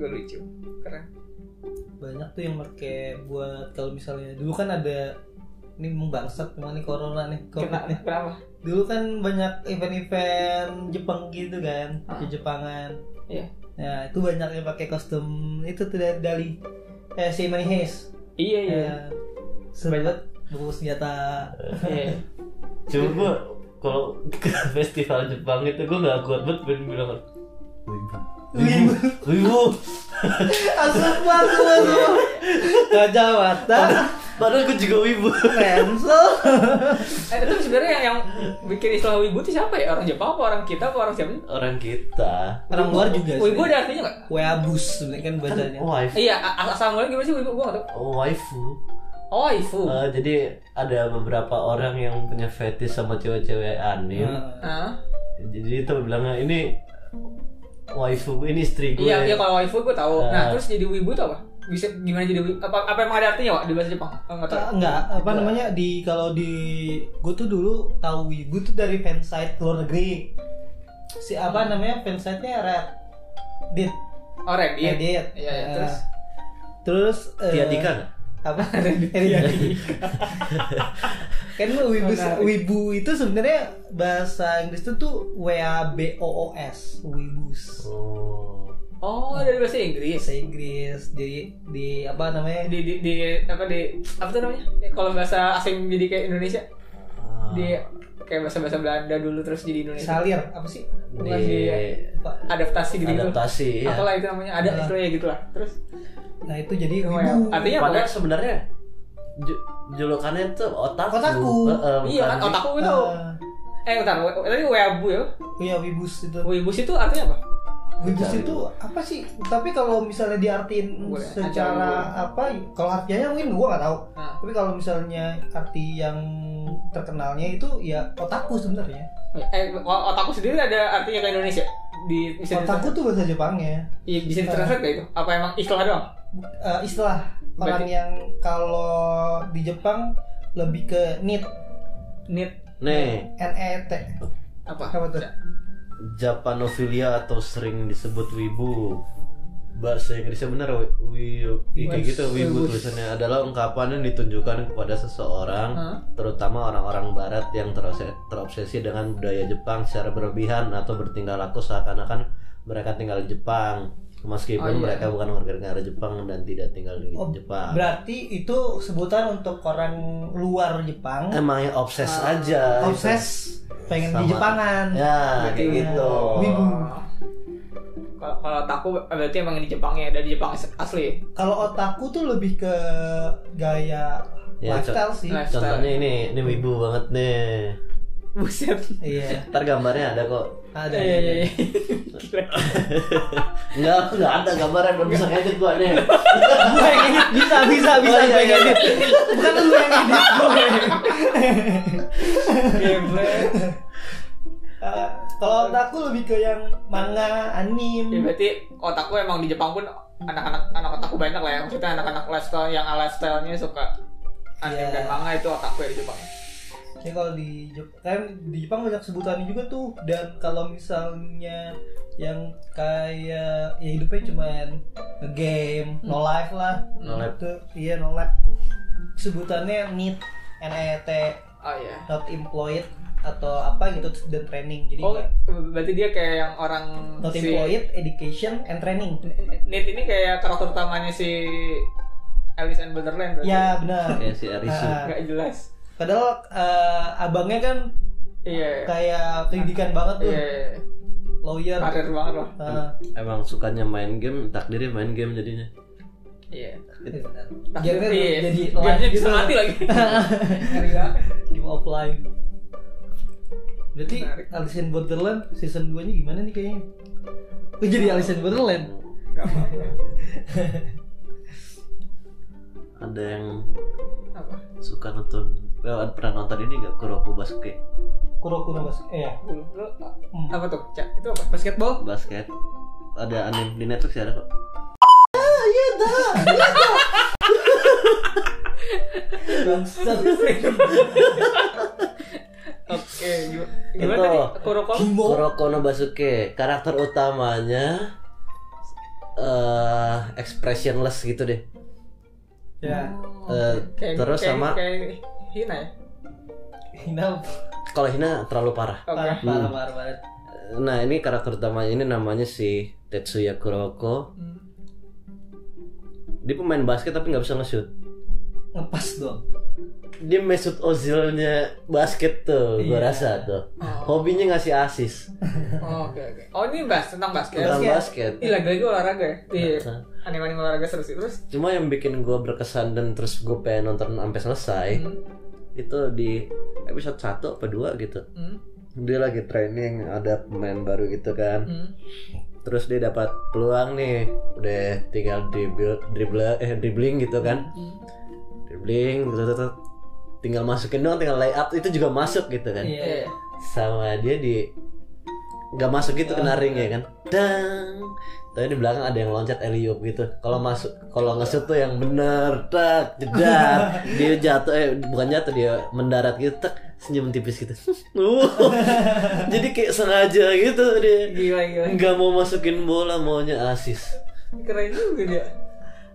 juga lucu keren. Banyak tuh yang pakai buat kalau misalnya dulu kan ada ini membangsat cuma nih corona nih covid Kena, nih. kenapa? Dulu kan banyak event-event Jepang gitu kan Ah. Jepangan. Iya. nah itu banyak yang pakai kostum itu tuh dari Dali eh si Money Heist iya iya. Ya seru banget bawa senjata. Iya. Cuma gue kalau ke festival Jepang itu gue gak kuat banget pengen Wibu Wibu asap masuk masuk kacamata Padahal gue juga wibu. Pencil eh itu sebenarnya yang, yang bikin istilah wibu itu siapa ya? Orang Jepang apa orang kita apa orang siapa? Orang kita. Orang luar juga sih. wibu ada artinya nggak? Weabus sebenarnya kan Kan bacanya. wife iya asal mulanya gimana sih wibu gua nggak tahu. Oh, waifu. Oh waifu. Eh, Jadi ada beberapa orang yang punya fetish sama cewek-cewek anime. Hah? Jadi itu bilangnya ini waifu. Gue, ini istri gue. Iya iya kalau waifu gua tahu. Nah Ah. terus jadi wibu itu apa? Bisa gimana jadi wibu? Apa apa emang ada artinya Wak, di bahasa Jepang? Oh, nggak tahu. Ah, enggak apa namanya? Di kalau di gue tuh dulu tahu wibu tuh dari fansite luar negeri. Si apa namanya? Fansite-nya Red Dit oh Reddit Reddit iya iya Eh, terus? Terus eh, Tia Dika nggak? Apa? Reddit kan wibu wibu itu sebenarnya bahasa Inggris itu tuh W A B O O S wibus. Oh. Oh dari bahasa Inggris. Bahasa Inggris. Di di apa namanya? Di di, di apa di apa tuh namanya? Ya, kalau bahasa asing jadi kayak Indonesia. Ah. di kayak bahasa bahasa Belanda dulu terus jadi Indonesia salir apa sih Bukan Di di Pak. adaptasi gitu adaptasi ya. apalah itu namanya ada Nah. istilahnya gitu lah terus nah itu jadi Oh, wibu ya. Artinya apa? Padahal sebenarnya ju- julukannya itu otaku. Otaku. Heeh, iya kan otakku itu Ah, eh bentar tadi weabu ya iya wibus itu wibus itu artinya apa Wibus Mencari. itu apa sih? Tapi kalau misalnya diartiin Gue, secara apa? Kalau artinya mungkin gua nggak tahu. nah, Tapi kalau misalnya arti yang terkenalnya itu ya otaku sebenarnya. eh o- otakku sendiri ada artinya ke Indonesia di bisa Otaku tuh bahasa Jepangnya. Iya, bisa ditranslate gak itu? Apa emang istilah doang? Eh, istilah orang Berarti- yang kalau di Jepang lebih ke nit, Need Nih, N E T. apa? Apa tuh? Japanophilia atau sering disebut wibu. Bahasa Inggrisnya benar wi, wi kayak gitu wibu tulisannya adalah ungkapan yang ditunjukkan kepada seseorang, Hah? terutama orang-orang barat yang terobsesi dengan budaya Jepang secara berlebihan atau bertingkah laku seakan-akan mereka tinggal di Jepang. Meskipun Oh, iya. mereka bukan warga negara Jepang dan tidak tinggal di Oh, Jepang. Berarti itu sebutan untuk orang luar Jepang. Emangnya obses Ah, aja. gitu. Obses pengen Sama- di Jepangan. Ya, kayak gitu. Wibu. Kalau kalau otakku berarti emang di Jepang ya, dari Jepang as- asli. Kalau otaku tuh lebih ke gaya Ya, lifestyle sih. Lifestyle. Contohnya ini, ini wibu banget nih. Buset. Iya. Ntar gambarnya ada kok. Ada. Iya iya iya. Enggak, enggak ada gambarnya belum bisa ngedit gua nih. Gue yang edit bisa bisa bisa Oh, iya, gue iya. yang edit. Bukan lu yang edit. gue. Gemblet. Eh, Kalau otaku lebih ke yang manga, Ya anime. berarti otakku emang di Jepang pun anak-anak anak otakku banyak lah ya. Maksudnya anak-anak lifestyle yang lifestyle-nya suka anime Iya. dan manga itu otakku ya di Jepang. Ya kalau di Jepang kan di Jepang banyak sebutannya juga tuh dan kalau misalnya yang kayak ya hidupnya cuman game, no life lah. No life. Tuh, iya no life. Sebutannya NEET, NET, Oh iya. not employed atau apa gitu dan training. Jadi Oh, nggak- berarti dia kayak yang orang not si employed, education and training. Nate ini kayak karakter utamanya si Alice in Borderland berarti. Ya benar. Kayak si Arisu. Ah. Gak jelas. Padahal eh, abangnya kan Iya. kayak pendidikan banget tuh, Iya. iya. lawyer. Karir banget loh. Ah, Emang sukanya main game, takdirnya main game jadinya. Iya. Game-nya Iya. jadi live bisa gitu. mati lagi. Banget. Game of Life. Berarti Menarik. Alice in Borderland season 2 nya gimana nih kayaknya? Oh, jadi Alice in Borderland. Gak apa-apa. Ada yang Apa? suka nonton Lewat pernah nonton ini gak Kuroko Basket Kuroko no Basket. Eh ya. Lu, Hmm. apa tuh? Cak, itu apa? Basketball? Basket Ada anime di Netflix ya ada kok Bangsat. Oke, gimana, Itu. tadi? Kuroko? Kimo. Kuroko no Basuke Karakter utamanya eh expressionless gitu deh. Ya Oh, Eh, kayak, terus kayak, sama- kayak Hina ya Hina Kalau Hina terlalu parah. oke parah parah parah banget Nah ini karakter utamanya ini namanya si Tetsuya Kuroko. Hmm. Dia pemain basket tapi nggak bisa nge-shoot. ngepas dong Dia Mesut Ozilnya basket tuh, gua Iya. rasa tuh. Oh. Hobinya ngasih asis Oh, oke oke oh ini bahas tentang basket tentang Basket. basket. Ih lagi-lagi olahraga ya Iya Anime-anime olahraga seru sih Terus Cuma yang bikin gua berkesan dan terus gue pengen nonton sampai selesai hmm. itu di episode 1 apa 2 gitu. Hmm. Dia lagi training, ada pemain baru gitu kan. Hmm. Terus dia dapat peluang nih, udah tinggal dribble, dribble eh dribbling gitu kan. Hmm. dribbling gitu, gitu, gitu. Tinggal masukin doang tinggal lay up itu juga masuk gitu kan. Iya Iya. Sama dia di nggak masuk gitu kena ring ya kan. Dang. Tapi di belakang ada yang loncat Eliup gitu. Kalau masuk kalau ngesut tuh yang bener tak jedar. Dia jatuh eh bukan jatuh dia mendarat gitu tak senyum tipis gitu. Uh, jadi kayak sengaja gitu dia. Gila gila. Nggak mau masukin bola maunya asis. Keren juga dia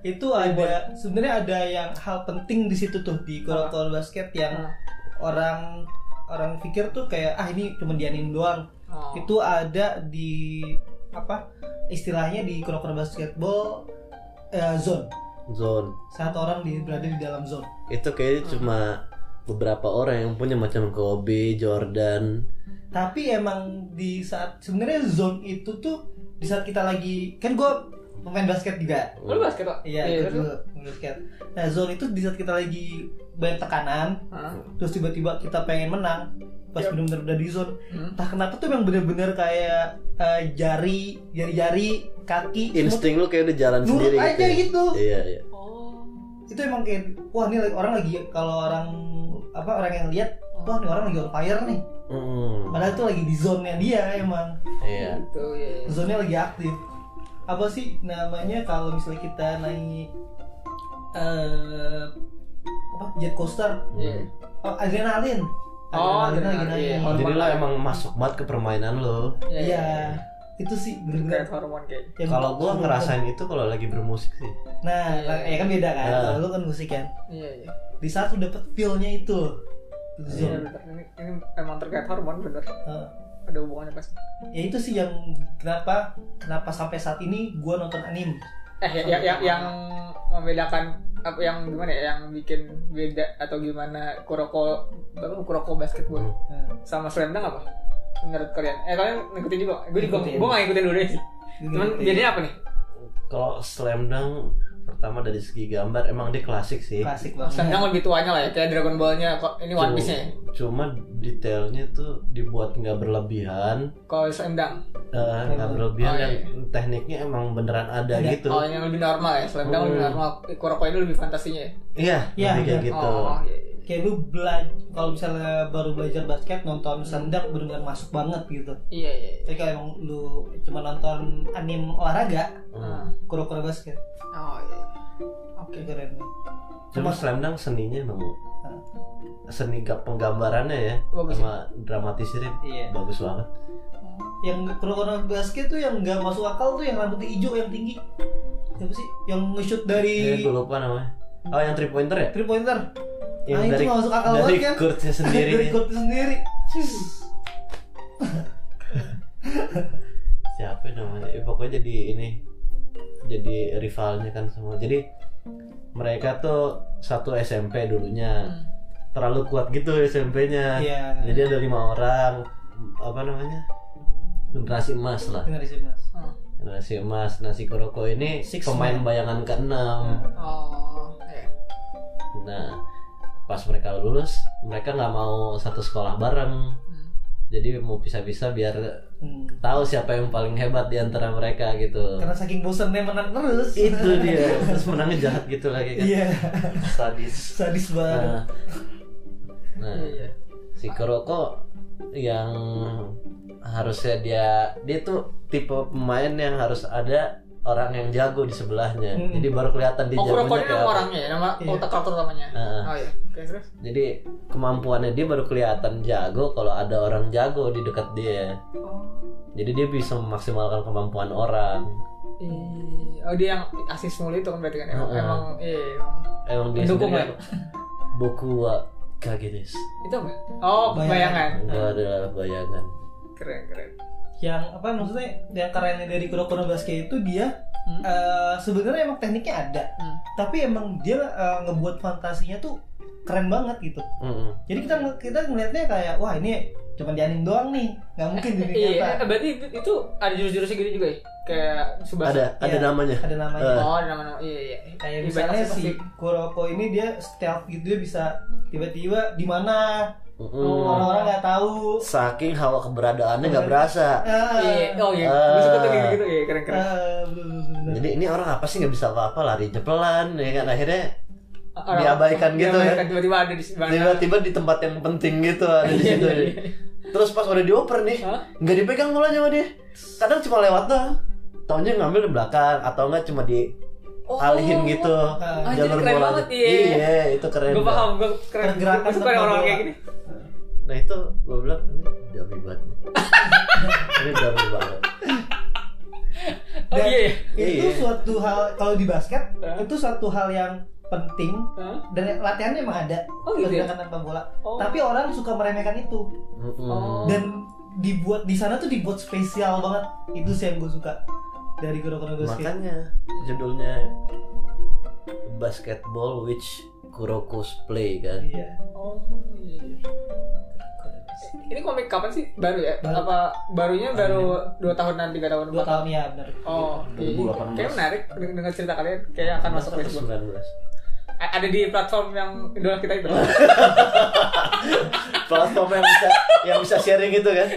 itu ada sebenarnya ada yang hal penting di situ tuh di Kuroko basket yang orang orang pikir tuh kayak ah ini cuma dianim doang. Oh. itu ada di apa istilahnya di Kuroko basketball eh, zone. Zone. Satu orang di, berada di dalam zone. Itu kayaknya cuma beberapa orang yang punya macam Kobe, Jordan. tapi emang di saat sebenarnya zone itu tuh di saat kita lagi kan gue pemain basket juga Lu basket kok? Iya, terus itu lu? dulu pemain basket. Nah, zone itu di saat kita lagi banyak tekanan, Hah? terus tiba-tiba kita pengen menang, pas Yap. benar-benar udah di zone, Hmm. entah kenapa tuh emang bener-bener kayak eh, jari, jari-jari, kaki, Insting lu kayak udah jalan nurut sendiri aja ya. gitu. Iya, iya. Oh. Itu emang kayak, wah ini orang lagi kalau orang apa orang yang lihat, wah ini orang lagi on fire nih. Hmm, Padahal itu lagi di zone-nya dia emang, iya. Gitu ya. zone-nya lagi aktif. Apa sih namanya kalau misalnya kita naik eh apa jet coaster Iya. Oh, adrenalin. Oh, Adrenalin iya. Jadi lo lain. emang masuk banget ke permainan lo. Iya. Iya. Itu sih Kayak bener-bener. hormon kayak. Kalau gua ngerasain itu kalau lagi bermusik sih. Nah, Iya. ya kan beda kan. Nah. Kalau lu kan musik kan. Iya iya. Di saat lu dapet feel-nya itu. Iya bener. Ini, ini emang terkait hormon bener. Ada hubungannya pasti. ya itu sih yang kenapa kenapa sampai saat ini gua nonton anime. Eh ya, ya, yang, yang membedakan apa yang gimana ya yang bikin beda atau gimana Kuroko apa Kuroko basketball Nah, sama Slam Dunk apa? Menurut kalian? Eh kalian ngikutin juga? Gue juga gue gak ngikutin dulu sih. Cuman bedanya apa nih? Kalau Slam Dunk pertama dari segi gambar emang dia klasik sih. klasik Slam banget. Dunk lebih tuanya lah ya kayak Dragon Ball-nya kok ini One Piece-nya ya. Cuma detailnya tuh dibuat nggak berlebihan, Kalau Dunk eh, nggak berlebihan Oh, dan iya. tekniknya emang beneran ada gitu. Oh yang lebih normal ya Slam Dunk lebih Hmm. normal Kuroko ini lebih fantasinya ya Iya, Iya, lebih kayak iya. gitu. Oh iya, iya. Kayak lu belajar kalau misalnya baru belajar basket nonton sendang bener-bener masuk banget gitu. Iya iya iya. Tapi kalau emang lu cuma nonton anime olahraga, Hmm. kuro-kuro basket, Oh iya iya. Oke itu keren. Cuma Cuma- Slam Dunk seninya emang Hah? seni gak penggambarannya ya Bagus sama dramatisirnya Iya. bagus banget. Yang kuro-kuro basket tuh yang nggak masuk akal tuh yang rambutnya hijau yang tinggi. Siapa sih? Yang nge-shoot Eh, dari gue lupa namanya. Oh yang three pointer ya? three pointer. Yang Ah, itu dari nggak masuk akal dari banget kan? courtnya sendiri. dari court sendiri. Siapa namanya? Ya, pokoknya jadi ini jadi rivalnya kan semua. Jadi mereka tuh satu SMP dulunya Hmm. terlalu kuat gitu SMP-nya. Iya. Jadi ada lima orang apa namanya generasi emas lah. Dengar sih mas. Oh. Generasi emas. Nasi Kuroko ini Six pemain man. bayangan keenam. Oh, iya. Nah, pas mereka lulus, mereka nggak mau satu sekolah bareng. Hmm. Jadi mau pisah-pisah biar Hmm. tahu siapa yang paling hebat di antara mereka gitu. Karena saking bosannya menang terus. Itu dia. Terus menangnya jahat gitu lagi kan. Iya. Sadis. Sadis banget. Nah, nah Iya, iya. si Kuroko yang harusnya dia dia tuh tipe pemain yang harus ada orang yang jago di sebelahnya. Hmm. Jadi baru kelihatan dia Oh, ini kayak nama apa. orangnya ya, nama Iya. otak karakter utamanya. Heeh. Oh iya. Oke, terus. Jadi kemampuannya dia baru kelihatan jago kalau ada orang jago di dekat dia. Oh. Jadi dia bisa memaksimalkan kemampuan orang. Ih, Oh dia yang asis mulu itu kan berarti kan emang, Heeh. emang iya emang. Emang dia Mendukung sendiri lah. Boku wa kage desu. Itu apa? Oh Bayangan. bayangan. Enggak ada bayangan. Keren keren. Yang apa maksudnya yang kerennya dari Kuroko no Basuke itu dia Hmm. eh, sebenarnya emang tekniknya ada Hmm. tapi emang dia eh, ngebuat fantasinya tuh keren banget gitu Mm-mm. jadi kita kita ngelihatnya kayak wah ini cuma di anime doang nih nggak mungkin di dunia Iya, nyata berarti itu, itu ada jurus-jurusnya gitu juga ya? Kayak Subasa. Ada ada Iya. namanya. ada namanya Eh. Oh, ada nama-nama. Iya, iya. kayak Iya, misalnya banyak sih si Kuroko ini dia stealth gitu dia bisa tiba-tiba di mana Oh. orang-orang nggak tahu Saking hawa keberadaannya nggak berasa. Ah, Iya, oh iya. Tuh kayak gitu, keren keren. bener, bener, bener. Jadi ini orang apa sih nggak bisa apa-apa lari pelan ya kan akhirnya Orang- diabaikan gitu diabaikan, ya. Tiba-tiba ada di tiba-tiba di tempat yang penting gitu ada di Iya, situ. iya, iya. Terus pas udah dioper nih, nggak dipegang bolanya sama dia. Kadang cuma lewat doang. Taunya ngambil di belakang atau enggak cuma di Oh. alihin gitu anjir, jalur keren bolanya. banget, iya. Iya, itu keren. Gue banget. paham, gue keren. Pergerakan Gue suka tentang orang bola. kayak gini. Nah itu gue bilang ini dami banget. nih. ini dami banget. Oh Dan iya, iya. itu Iya. suatu hal kalau di basket Hah? itu suatu hal yang penting Hah? dan latihannya emang ada Oh, gitu ya? tanpa bola Oh. tapi orang suka meremehkan itu. Oh. dan dibuat di sana tuh dibuat spesial banget itu sih yang gue suka dari Kuroko no Basket Makanya judulnya Basketball which Kuroko's play kan. iya Oh iya. iya. Ini komik kapan sih? Baru ya? Baru. Apa barunya baru dua tahunan, tiga tahun, dua empat tahun ya benar Oh, iya. 2018. Kayak menarik deng- dengar cerita kalian. Kayak akan masuk ke Facebook. 19. A- Ada di platform yang idola kita itu. Platform yang bisa yang bisa sharing gitu kan.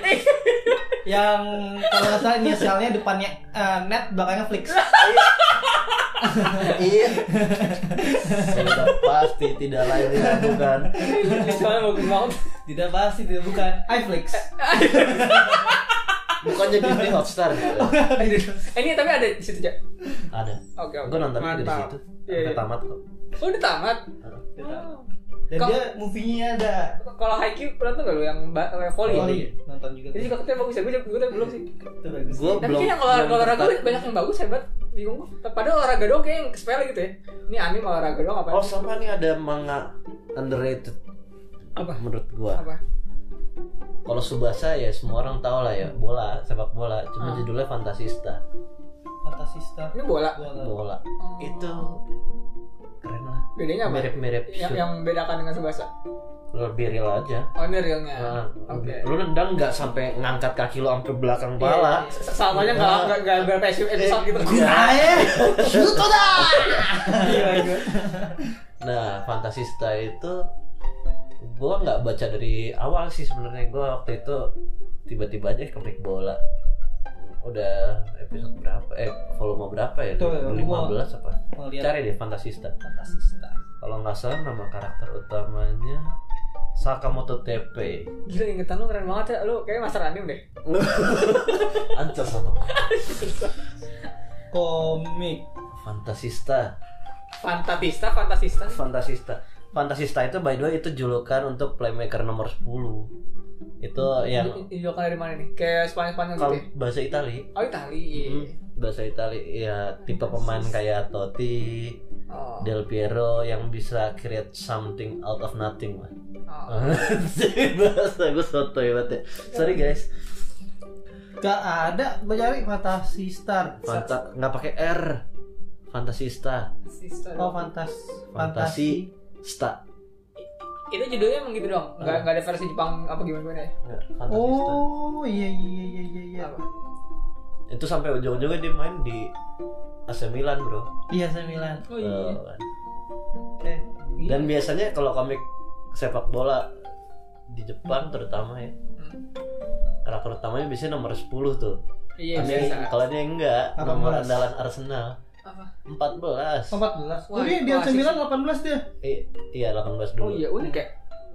yang kalau nggak salah inisialnya depannya eh, net belakangnya Flix iya. Sudah pasti tidak lain tidak bukan. Tidak pasti tidak bukan iFlix Bukannya Disney Hotstar gitu. Eh, ini tapi ada di situ, Cak. Ada. Oke, oke. Gue nonton di situ. Iya, Sampai iya. tamat kok. Oh, udah tamat. Oh. Dan Kok- dia movie-nya ada Kalau Haikyuu nonton gak lu yang volley? Volley. ya? nonton juga Ini juga katanya bagus ya. Gue gue belum sih. itu bagus Gua Tapi belum kayak yang olahraga, banyak yang bagus hebat. Bingung gue. Padahal olahraga doang kayak yang sepele gitu ya. Ini anime olahraga doang apa? Oh sama nih ada manga underrated Apa? menurut gua. Apa? Kalau Subasa ya semua orang tahu lah ya bola sepak bola. Cuma Ah. judulnya Fantasista Fantasista Ini bola. Bola. bola. Oh. Itu keren lah. bedanya apa? Mirip-mirip Yang, yang bedakan dengan Subasa. lebih real aja. Oh ini realnya. Nah, Oke. Lu nendang nggak sampai ngangkat kaki lu sampai belakang Iya, pala. iya. Samanya nggak nggak nggak berapa episode gitu. Iya. Ae, shoot dah. Iya itu. Nah, Fantasista itu gua nggak baca dari awal sih sebenarnya. Gua waktu itu tiba-tiba aja keplik bola. Udah episode berapa? Eh, volume berapa ya? Tuh, ya, 15 apa? Mau lihat Cari deh Fantasista. Fantasista. Kalau nggak salah nama karakter utamanya Sakamoto TP. Gila ingetan lu keren banget ya. Lu kayak master anime deh. Ancur sama komik Fantasista. Fantasista, Fantasista. Fantasista. Fantasista itu by the way itu julukan untuk playmaker nomor 10. Itu yang Ijokan dari mana nih? Kayak Spanyol-Spanyol gitu kalau ya? bahasa Itali Oh Itali. iya. Hmm, bahasa Itali ya tipe pemain kayak Totti, Oh. Del Piero yang bisa create something out of nothing lah. Oh. bahasa gue soto ya banget ya. Sorry guys. gak ada mencari fantasi star Fanta nggak pakai R. Fantasista, Sister. oh fantas fantasi, sta. Itu judulnya emang gitu dong. Enggak enggak ada versi Jepang apa gimana gimana ya? Nggak, oh iya iya iya iya iya Apa? Itu sampai ujung-ujungnya dia main di AC Milan, Bro. iya sembilan Oh iya. Tuh kan. eh Iya. Dan biasanya kalau komik sepak bola di Jepang terutama ya, Hmm. karakter utamanya biasanya nomor 10 tuh. Iya kalau dia enggak, 18. nomor andalan Arsenal Apa? 14. empat belas oh Wah, dia sembilan delapan belas dia I- iya 18 dulu. Oh iya unik ya.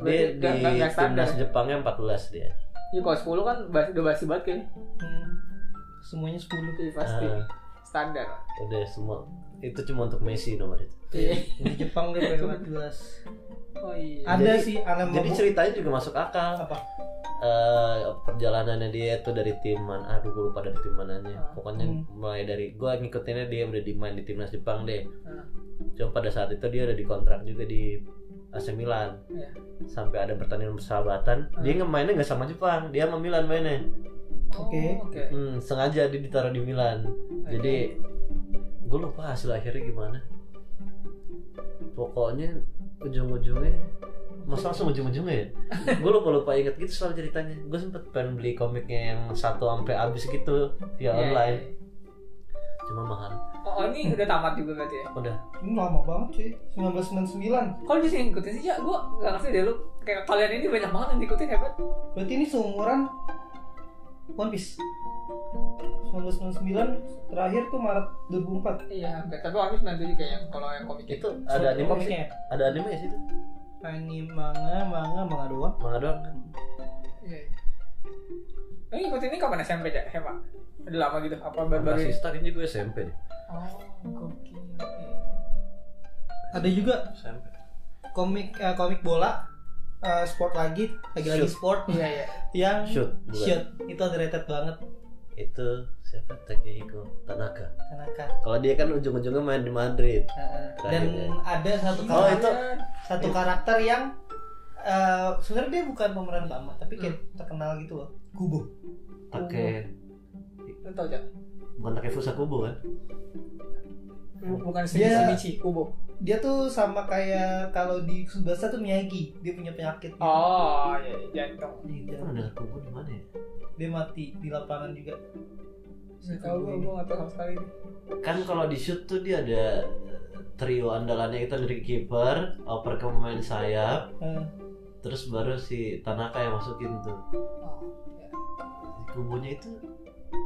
Dia di timnas Jepangnya 14 dia. Iya kalau 10 kan udah basi banget kayaknya. hmm. semuanya sepuluh Iya pasti. Ah, standar udah semua itu cuma untuk Messi nomor itu Iya. di Jepang dia pengen jelas oh iya. Ada Jadi- sih aneh jadi ceritanya juga masuk akal. Apa? Eh, perjalanannya dia itu dari tim mana? Aduh gue lupa dari tim mananya. Pokoknya Hmm. mulai dari gue ngikutinnya dia udah dimain di timnas Jepang deh. Nah, cuma pada saat itu dia udah dikontrak juga di AC Milan. Iya. sampai ada pertandingan persahabatan. Dia ngemainnya nggak sama Jepang dia sama Milan mainnya. Oh, Oke. oke. hmm, sengaja dia ditaruh di Milan. Jadi gue lupa hasil akhirnya gimana. Pokoknya ujung-ujungnya masa langsung ujung-ujungnya ya? Gue lupa lupa inget gitu soal ceritanya. Gue sempet pengen beli komiknya yang satu sampai habis gitu via Iya, online. iya. cuma mahal. Oh, oh, ini udah tamat juga berarti ya? udah. Ini lama banget cuy. 1999 Kalau bisa ngikutin sih ya, gue gak ngerti deh lu Kayak kalian ini banyak banget yang ngikutin hebat berarti ini seumuran One Piece 1999 terakhir tuh Maret 2004 Iya, tapi Piece 97 kayaknya kalau yang komik itu ada anime sih komiknya ada anime ya sih itu anime manga manga manga doang manga doang kan Iya. Ini ngikutin ini kapan SMP ya? Hebat. Udah lama gitu? Apa baru-baru masih ini? start ini gue SMP deh Oh, gokil. ada juga SMP komik eh, komik bola eh, sport lagi lagi lagi Shoot. sport Iya, iya. yang Shoot, bukan. shoot itu underrated banget itu siapa? Takehiko Tanaka. Tanaka. Kalau dia kan ujung-ujungnya main di Madrid. Heeh. dan ada satu Oh, karakter itu. satu karakter yang eh, sebenarnya dia bukan pemeran utama tapi kayak Hmm. terkenal gitu loh. Kubo. Take Lu tau gak? bukan Take Fusakubo kan Bukan Dia- Shinichi, Kubo. dia tuh sama kayak kalau di Subasa tuh Miyagi dia punya penyakit gitu. Oh, iya, iya, jantung. Iya, pernah dengar Kubo di mana ya dia mati di lapangan juga Gak tau gue, gue gak tau sama sekali ini. kan kalau di shoot tuh dia ada trio andalannya itu dari kiper oper ke pemain sayap Eh, terus baru si Tanaka yang masukin tuh Oh, iya. Kubonya itu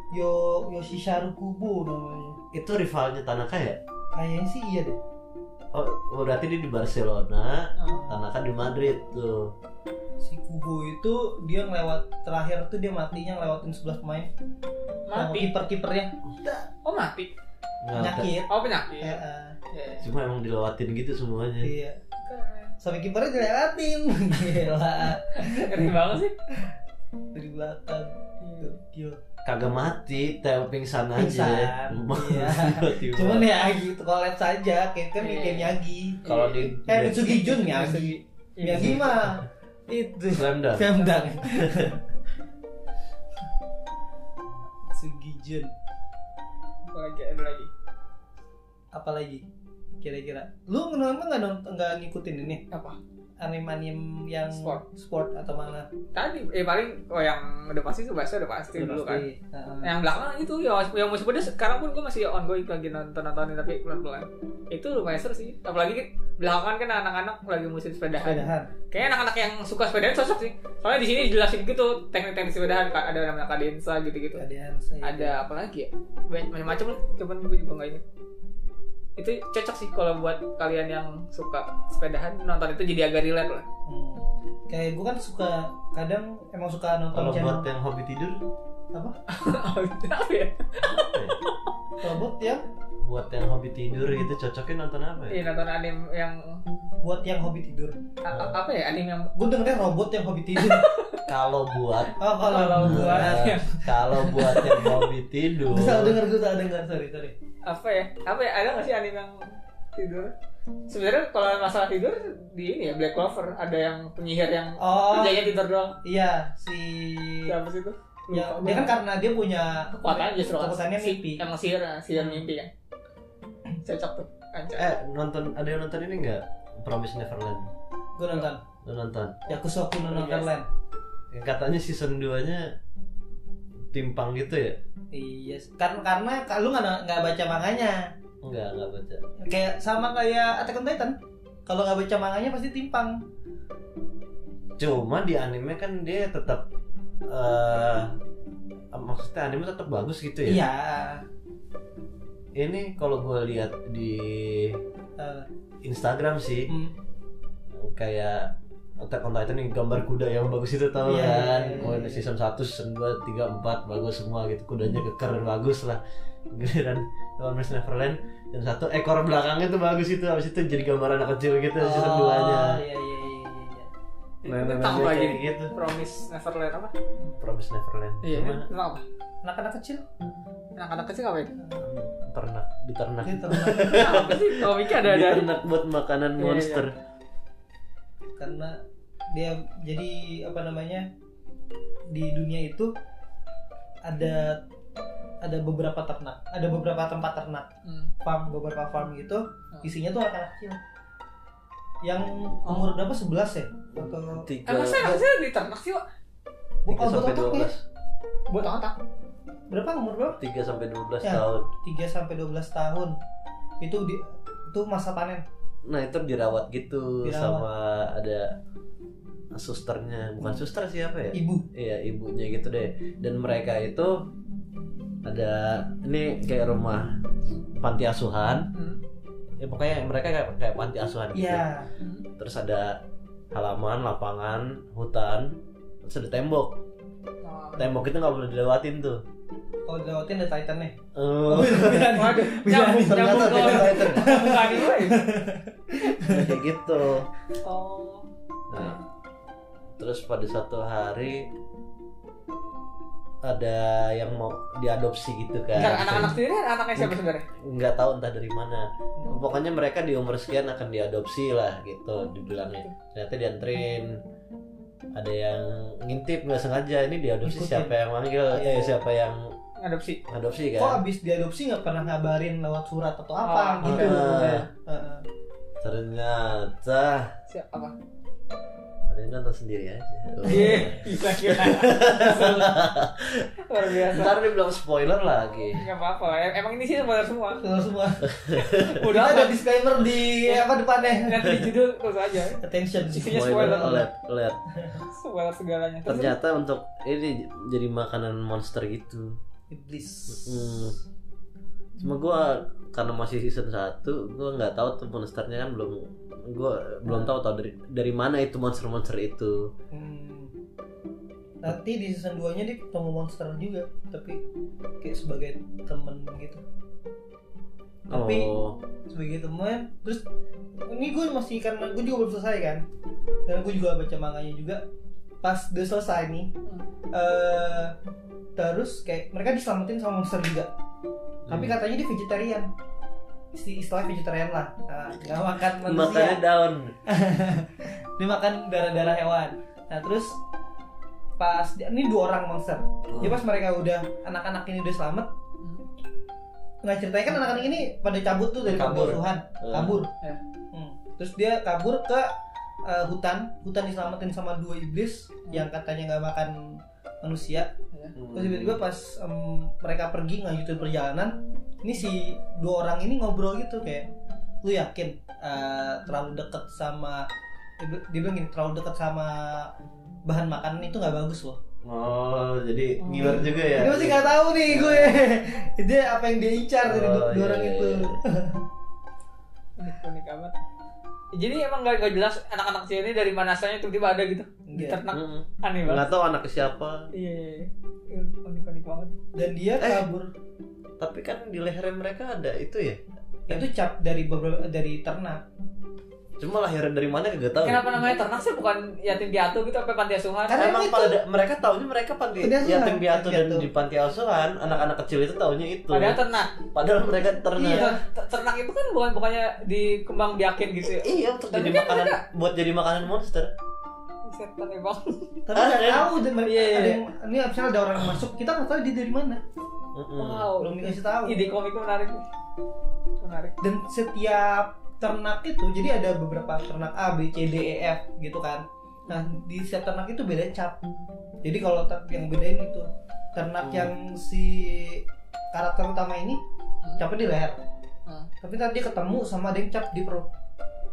Yo Yoshisharu Kubo namanya itu rivalnya Tanaka ya kayaknya sih iya deh oh berarti dia di Barcelona Oh. Tanaka di Madrid tuh si Kubo itu dia ngelewat terakhir tuh dia matinya ngelewatin 11 pemain Mati. kiper kipernya Oh, mati. Penyakit Oh, penyakit. Eh, eh, Iya. cuma emang dilewatin gitu semuanya iya Keren. sampai kipernya dilewatin gila Ngeri banget sih. dari belakang Iya. Kagak mati teo pingsan aja iya. Cuman ya gitu collab saja kayak kan Iya. kayak Miyagi kalau di eh Mitsugi Jun Miyagi Mitsugi. Miyagi mah itu Slam Dunk. Slam Dunk. Mitsugi Jun Apa lagi? Ada lagi? apalagi kira-kira lu nonton nggak nonton nggak ngikutin ini Apa? Anime-anime yang Sport. sport atau mana? Tadi, eh paling, oh yang udah pasti tuh bahasa udah pasti dulu kan. Pasti. Heeh. yang belakangan itu ya yang musim pedas sekarang pun gue masih ongoing lagi nonton nontonin tapi pelan pelan itu lumayan seru sih. Apalagi kan belakangan kan anak-anak lagi musim sepedahan. Sepedahan. Kayaknya anak-anak yang suka sepedahan cocok sih. Soalnya di sini dijelasin gitu teknik-teknik sepedahan. Ada namanya kadensa gitu-gitu. Saya ada apa lagi ya? Banyak macam-macam lah. Cuman gue juga nggak inget itu cocok sih kalau buat kalian yang suka sepedahan nonton itu jadi agak relate lah. Hmm. kayak gue kan suka kadang emang suka nonton kalau channel buat yang hobi tidur? Apa? Apa ya? Kalau buat yang buat yang hobi tidur gitu cocoknya nonton apa Iya ya nonton anime yang buat yang hobi tidur. A- a- apa ya? Anime yang gue dengernya robot yang hobi tidur kalau buat oh kalau Kalau buat eh, yang kalau buat yang hobi tidur. Gue salah denger gue salah denger sorry sorry. Apa ya? Apa ya? Ada nggak sih anime yang tidur? Sebenarnya kalau masalah tidur di ini ya Black Clover. Ada yang penyihir yang oh. kerjanya tidur doang. Iya si siapa sih itu? Ya Lupa dia kan karena dia punya kekuatannya justru kan. kekuatannya Si- mimpi. emang sihir sihir mimpi kan cocok tuh. Eh nonton ada yang nonton ini nggak? Promise Neverland. Gue nonton. Lu nonton? Yakusoku no Yes. Neverland yang katanya season 2 nya timpang gitu ya? Iya karena karena kalau nggak nggak baca manganya. Enggak enggak baca. Kayak sama kayak Attack on Titan. Kalau nggak baca manganya pasti timpang. Cuma di anime kan dia tetap eh maksudnya anime tetap bagus gitu ya? Iya. Ini kalau gue lihat di Eh, Instagram sih hmm. kayak Attack on Titan yang gambar kuda yang bagus itu tau Iya, kan? iya, Mau iya. season 1, season 2, 3, 4 bagus semua gitu. Kudanya keker bagus lah. Giliran Promise Neverland. Dan satu ekor belakangnya tuh bagus itu. Habis itu jadi gambar anak kecil gitu season 2 nya iya iya iya iya iya. Nah, jadi gitu. Promise Neverland apa? Promise Neverland. Iya cuma tentang apa? Anak-anak kecil. anak-anak kecil apa ya ternak diternak. Ini ternak. apa sih? Komiknya ada ada. Diternak buat makanan Iya, monster karena dia jadi apa namanya di dunia itu ada ada beberapa ternak ada beberapa tempat ternak. Hmm. farm beberapa farm gitu Oh. isinya tuh anak-anak kecil. Yang umur berapa? 11 ya? Atau tiga saya nggak sih di ternak sih tiga Oh, sampai betul, dua belas. Buat otak berapa umur berapa tiga sampai dua belas Ya. tahun. 3 sampai 12 tahun. Itu di itu masa panen nah itu dirawat gitu Dirawat. sama ada susternya bukan suster siapa ya ibu Iya ibunya gitu deh dan mereka itu ada ini kayak rumah panti asuhan hmm. ya pokoknya mereka kayak kayak panti asuhan gitu Hmm. terus ada halaman lapangan hutan terus ada tembok Oh. tembok itu nggak boleh dilewatin tuh kalau dilewatin ada Titan nih? Oh. Waduh, nyambung, ternyata nyambung ke Attack on Titan. bukan gue. kayak gitu. Oh. nah, terus pada suatu hari ada yang mau diadopsi gitu kan. Anak-anak sendiri anaknya siapa sebenarnya? nggak tahu entah dari mana. Pokoknya mereka di umur sekian akan diadopsi lah gitu dibilangnya. Ternyata dianterin ada yang ngintip nggak sengaja ini diadopsi Ikutin. siapa yang manggil ya siapa yang Adopsi. adopsi kok kan abis diadopsi nggak pernah ngabarin lewat surat atau apa Oh, gitu ah. Heeh. ternyata Siapa yang nonton sendiri aja Oh. Iya, bisa kira. Luar biasa. ntar dia bilang spoiler lagi Enggak apa-apa. Em- Emang ini sih spoiler semua. Semua semua. Udah Kita ada disclaimer di apa depannya. Lihat di judul terus aja. Attention. Isinya spoiler. alert alert Spoiler segalanya. Ternyata untuk ini jadi makanan monster gitu Iblis. Hmm. Cuma gua karena masih season 1 gua nggak tahu tuh monsternya kan belum gua belum tahu tahu dari dari mana itu monster-monster itu. Hmm. Nanti di season 2 nya dia ketemu monster juga, tapi kayak sebagai temen gitu. Tapi oh, sebagai teman, terus ini gue masih karena gue juga belum selesai kan, dan gue juga baca manganya juga. Pas udah selesai nih, eh terus kayak mereka diselamatin sama monster juga. Tapi Hmm. katanya dia vegetarian. Isti- Istilahnya vegetarian lah. Nah, nggak makan manusia. makannya daun. dia makan darah-darah hewan. Nah terus pas ini dua orang monster. Jadi pas mereka udah anak-anak ini udah selamat, nggak ceritanya kan anak-anak ini pada cabut tuh dari Kabur. pengasuhan, Hmm. kabur. Ya. Hmm. Terus dia kabur ke uh, hutan, hutan diselamatin sama dua iblis yang katanya nggak makan manusia. Terus tiba-tiba pas em, mereka pergi ngajutin perjalanan, ini si dua orang ini ngobrol gitu kayak, lu yakin uh, terlalu deket sama dia bil- dia bilang gini terlalu deket sama bahan makanan itu nggak bagus loh. Oh, jadi ngiler juga ya. Dia masih nggak tahu nih gue. dia apa yang dia incar dari dua, Oh, iya, orang iya, itu. iya. unik unik amat. Jadi emang gak, gak jelas anak-anak kecil ini dari mana asalnya tiba-tiba ada gitu di Iya. ternak Mm-mm. aneh banget. Nggak tahu anaknya siapa. Iya, iya, iya. unik unik banget. Dan dia Eh. kabur. Tapi kan di leher mereka ada itu ya. Itu cap dari beberapa dari ternak. Cuma lahiran dari mana kagak tahu. Kenapa namanya ternak sih bukan yatim piatu gitu apa panti asuhan? Karena Emang itu- pada mereka taunya mereka panti yatim piatu dan di panti asuhan anak-anak kecil itu taunya itu. Padahal ternak. Padahal mereka ternak. Iya, ter- ternak itu kan bukan bukannya dikembang biakin gitu ya. Iya untuk jadi kan makanan mereka- buat jadi makanan monster. Setan emang. Tapi Ah, nggak iya. tahu dan mereka Iya, iya. ada yang ini misalnya ada orang yang masuk, kita nggak tahu dia dari mana. Wow. Belum dikasih tahu. Ide komiknya menarik. Menarik. Dan setiap ternak itu jadi ada beberapa ternak A, B, C, D, E, F gitu kan. Nah di setiap ternak itu beda cap. Jadi kalau yang bedain itu ternak Hmm. yang si karakter utama ini capnya di leher. Hmm. Tapi nanti dia ketemu sama ada yang cap di perut.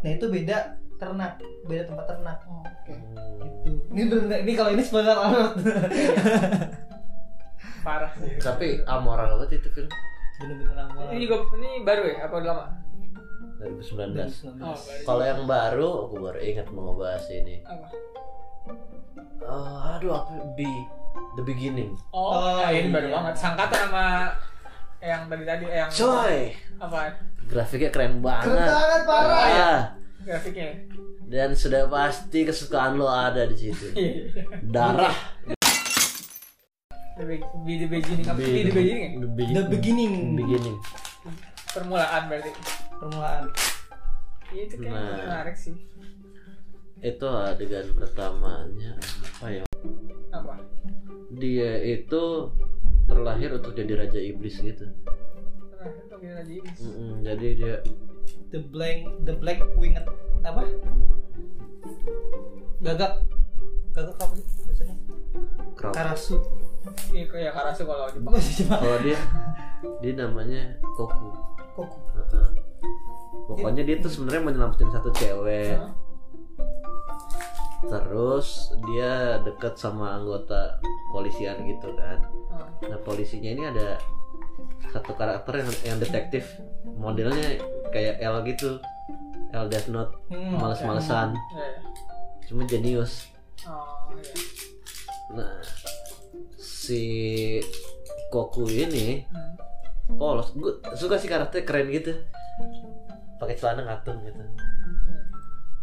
Nah itu beda ternak, beda tempat ternak. Oh, Oke. Hmm. Gitu. Ini bener ini kalau ini spoiler banget. Parah sih. Tapi amoral banget itu film Bener-bener amal. Ini juga ini baru ya? Apa udah lama? 2019. Oh. Kalau yang baru, aku baru ingat mau ngebahas ini. Apa? Oh, aduh apa? Be The Beginning. Oh, Oh, ya, ini baru iya. banget. Sangkatan sama yang tadi tadi yang Coy, apa grafiknya keren banget. Keren banget, parah. Ah, grafiknya dan sudah pasti kesukaan lo ada di situ. Iya. Darah. the, be- be the beginning be the beginning ya? The be- The beginning. beginning. permulaan berarti Permulaan. Itu kayak Nah. menarik sih Itu adegan pertamanya apa ya? apa Dia itu terlahir untuk jadi raja iblis gitu. Nah, itu kita lagi ini. Mm-mm, jadi dia The blank the black winged apa? Gagak. Gagak apa sih biasanya? kerap. Karasu. Iya kayak Karasu kalau Jepang. Kalau dia dia namanya Koku. Koku. Heeh. Pokoknya dia tuh sebenarnya mau nyelamatin satu cewek. Terus dia deket sama anggota polisian gitu kan. Nah polisinya ini ada satu karakter yang, yang detektif modelnya kayak L gitu. L Death Note, Hmm. males-malesan, iya. cuma jenius. Oh iya. Nah si Koku ini Hmm. polos, gue suka sih karakternya keren gitu. Pakai celana ngatung gitu. Iya.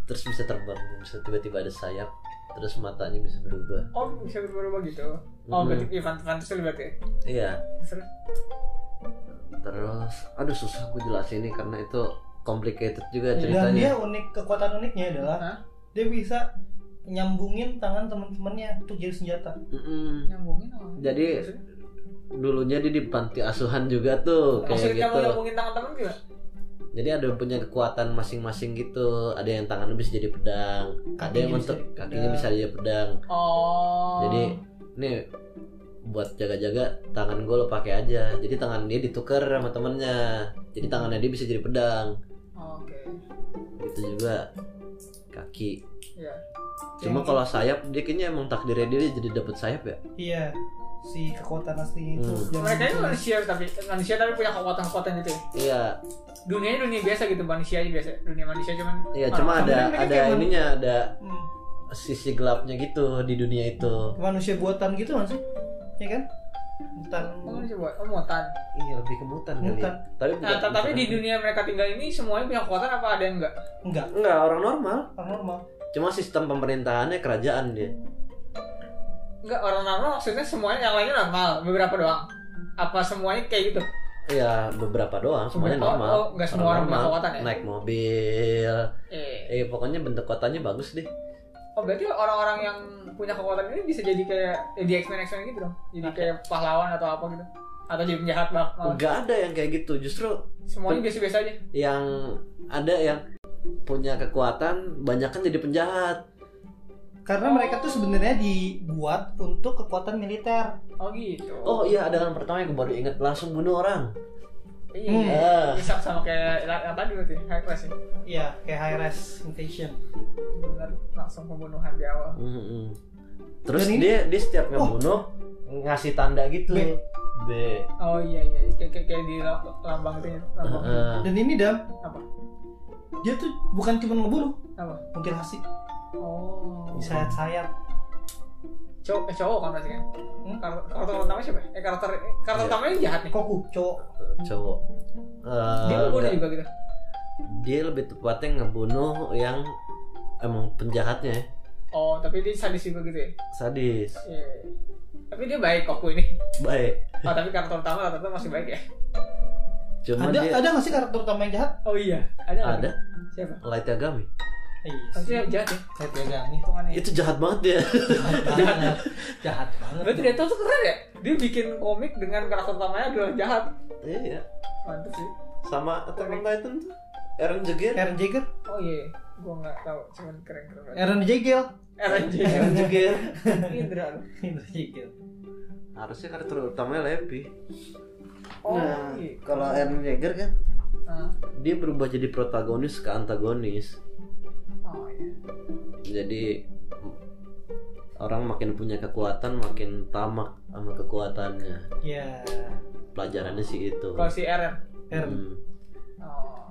Terus bisa terbang, bisa tiba-tiba ada sayap. Terus matanya bisa berubah. Oh bisa berubah gitu. Oh Hmm. berarti iya fant fantasy berarti. ya? Iya. Seru. Terus, aduh susah gue jelasin ini karena itu complicated juga Dan dia ceritanya. unik kekuatan uniknya adalah Hah? dia bisa nyambungin tangan teman-temannya untuk jadi senjata. Mm-mm. Nyambungin apa? Jadi dulunya dia di panti asuhan juga tuh kayak Maksudnya gitu. nyambungin tangan teman juga? Jadi ada yang punya kekuatan masing-masing gitu. Ada yang tangannya bisa jadi pedang, ada yang untuk kakinya bisa jadi pedang. Oh. Jadi nih buat jaga-jaga tangan gue lo pakai aja. Jadi tangan dia ditukar sama temennya. Jadi tangannya dia bisa jadi pedang. Oh, Oke. Gitu juga kaki. Iya. Cuma kalau sayap dia kayaknya emang takdirnya dia jadi dapet sayap ya. Iya, si kekuatan aslinya itu. Hmm. Mereka ini itu- manusia tapi manusia tapi punya kekuatan-kekuatan gitu ya. Iya, Dunianya dunia biasa gitu manusia aja biasa. Dunia manusia cuman iya cuma ada ada ininya ada Hmm. sisi gelapnya gitu di dunia itu. manusia buatan gitu kan sih? Ya kan? Buatan Oh, manusia buat oh mutan. Iya lebih ke mutan kali. Mutan. ya. Tapi Nah, bukan- tapi di dunia mereka tinggal ini semuanya punya kekuatan apa ada yang enggak? enggak, enggak orang normal. orang normal. Cuma sistem pemerintahannya kerajaan dia. Enggak, orang normal maksudnya semuanya yang lainnya normal, beberapa doang. Apa semuanya kayak gitu? Iya beberapa doang, semuanya Beberapa- normal. oh, nggak semua orang punya kekuatan ya? Naik mobil. Eh. Eh pokoknya bentuk kotanya bagus deh. Oh, berarti orang-orang yang punya kekuatan ini bisa jadi kayak ya, di X-Men X-Men gitu dong. Jadi kayak pahlawan atau apa gitu. Atau jadi penjahat bak. Enggak ada yang kayak gitu. Justru Semuanya biasa-biasa aja. yang ada yang punya kekuatan banyak kan jadi penjahat. Karena mereka tuh sebenarnya dibuat untuk kekuatan militer. Oh gitu. Oh iya ada kan pertama yang gue baru inget langsung bunuh orang. Iya. Hmm. Ah. Bisa sama kayak yang tadi berarti high class ya. Iya, kayak high res invasion. Benar langsung pembunuhan di awal. Mm-mm. Terus Dan ini- dia dia setiap Oh. ngebunuh ngasih tanda gitu. B. B. Oh iya iya kayak kayak, kayak di la- lambang itu ya. Lambang. Heeh. Dan ini dam, Apa? dia tuh bukan cuma ngebunuh, Apa? mutilasi, Oh. sayat-sayat. Cowok, eh, cowok kan pasti kan? Hmm? Karakter, karakter utamanya siapa? Eh karakter karakter Iya. utamanya jahat nih. Koku, cowok. cowok. Eh, Dia ngebunuh enggak. juga gitu. dia lebih tepatnya ngebunuh yang emang penjahatnya ya. Oh, tapi dia sadis juga gitu ya? sadis Iya. Tapi dia baik Koku ini. baik Oh, tapi karakter utama rata-rata masih baik ya? cuma Ada dia ada nggak sih karakter utama yang jahat? Oh iya, ada ada Siapa? Light Yagami Iya, Pasti jahat ya? saya pegang nih. Hitungannya. itu jahat banget dia Jahat banget. Jahat banget. Berarti dia tuh keren ya? Dia bikin komik dengan karakter utamanya adalah jahat. iya Mantep sih. sama Attack on Titan tuh Eren Jagger Eren Jaeger, Oh iya, gua nggak tahu, cuman keren-keren. Eren Jaeger. Eren Eren Jagger Indra. lu. Eren Jaeger. harusnya karakter utamanya Lepi Oh, nah iya. kalau Eren Jagger kan dia berubah jadi protagonis ke antagonis Oh iya. jadi orang makin punya kekuatan makin tamak sama kekuatannya Ya, pelajarannya sih itu Kalau si Eren. Eren. Hmm. Oh.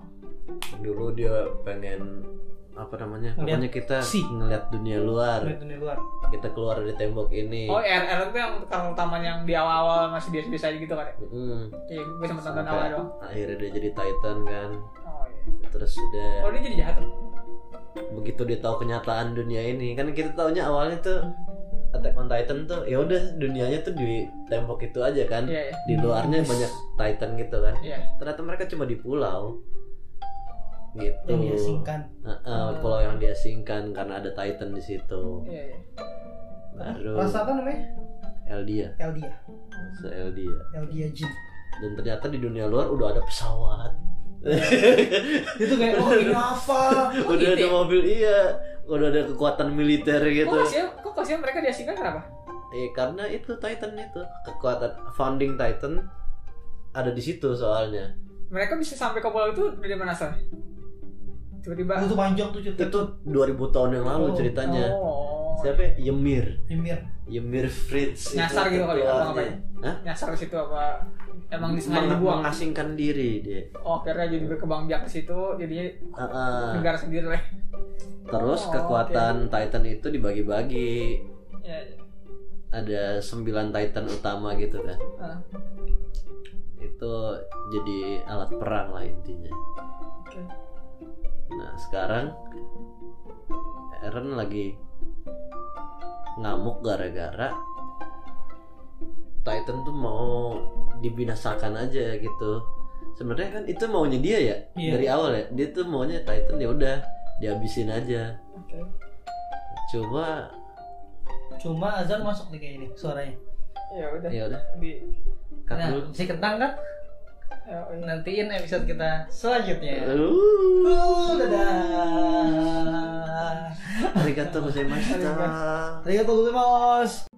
dulu dia pengen apa namanya Ngeliat pokoknya kita sea. ngeliat dunia luar Lihat dunia luar. kita keluar dari tembok ini Oh, RR itu yang karakter utamanya yang di awal-awal masih biasa-biasa aja gitu kan ya? Mm. Iya, gue nonton awal doang. akhirnya dia jadi Titan kan Oh iya. terus udah Oh dia jadi jahat. Begitu dia tahu kenyataan dunia ini kan kita taunya awalnya tuh Attack on Titan tuh ya udah dunianya tuh di tembok itu aja kan Iya, iya. di luarnya banyak Titan gitu kan Iya. ternyata mereka cuma di pulau gitu Yang diasingkan. Heeh, pulau yang diasingkan karena ada Titan di situ Iya, iya. baru Rasa apa namanya? Eldia Eldia. se Eldia Eldia Jin. dan ternyata di dunia luar udah ada pesawat Itu kayak oh ini apa? Oh, udah gitu ada ya? mobil iya udah ada kekuatan militer gitu Kok kasihan, kok kasihan mereka diasingkan kenapa? Eh karena itu Titan itu kekuatan founding Titan ada di situ soalnya. Mereka bisa sampai ke pulau itu dari mana asal? Tiba-tiba. Itu panjang tuh cerita. Itu 2000 tahun yang lalu Oh, ceritanya. Oh. Siapa? ya? Ymir. Ymir. Ymir Fritz. Nyasar itu gitu kali ya, apa ngapain? Hah? Nyasar ke situ apa? Emang disengaja Meng- dibuang? mengasingkan diri dia. Oh, akhirnya jadi berkembang biak ke situ, jadinya Ah, ah. negara sendiri lah. Terus Oh, kekuatan Titan itu dibagi-bagi. Ya, ya. Ada 9 Titan utama gitu kan. Ah, Itu jadi alat perang lah intinya. Oke. Nah sekarang Eren lagi ngamuk gara-gara Titan tuh mau dibinasakan aja gitu. Sebenarnya kan itu maunya dia ya Iya. dari awal ya. Dia tuh maunya Titan ya udah dihabisin aja. Oke. Coba Cuma azan masuk nih kayak ini suaranya. Ya udah. ya udah Di cut Nah, dulu. si kentang kan. Nantiin episode kita selanjutnya. Uh, Uh, dadah. arigatou gozaimasu. Arigatou gozaimasu.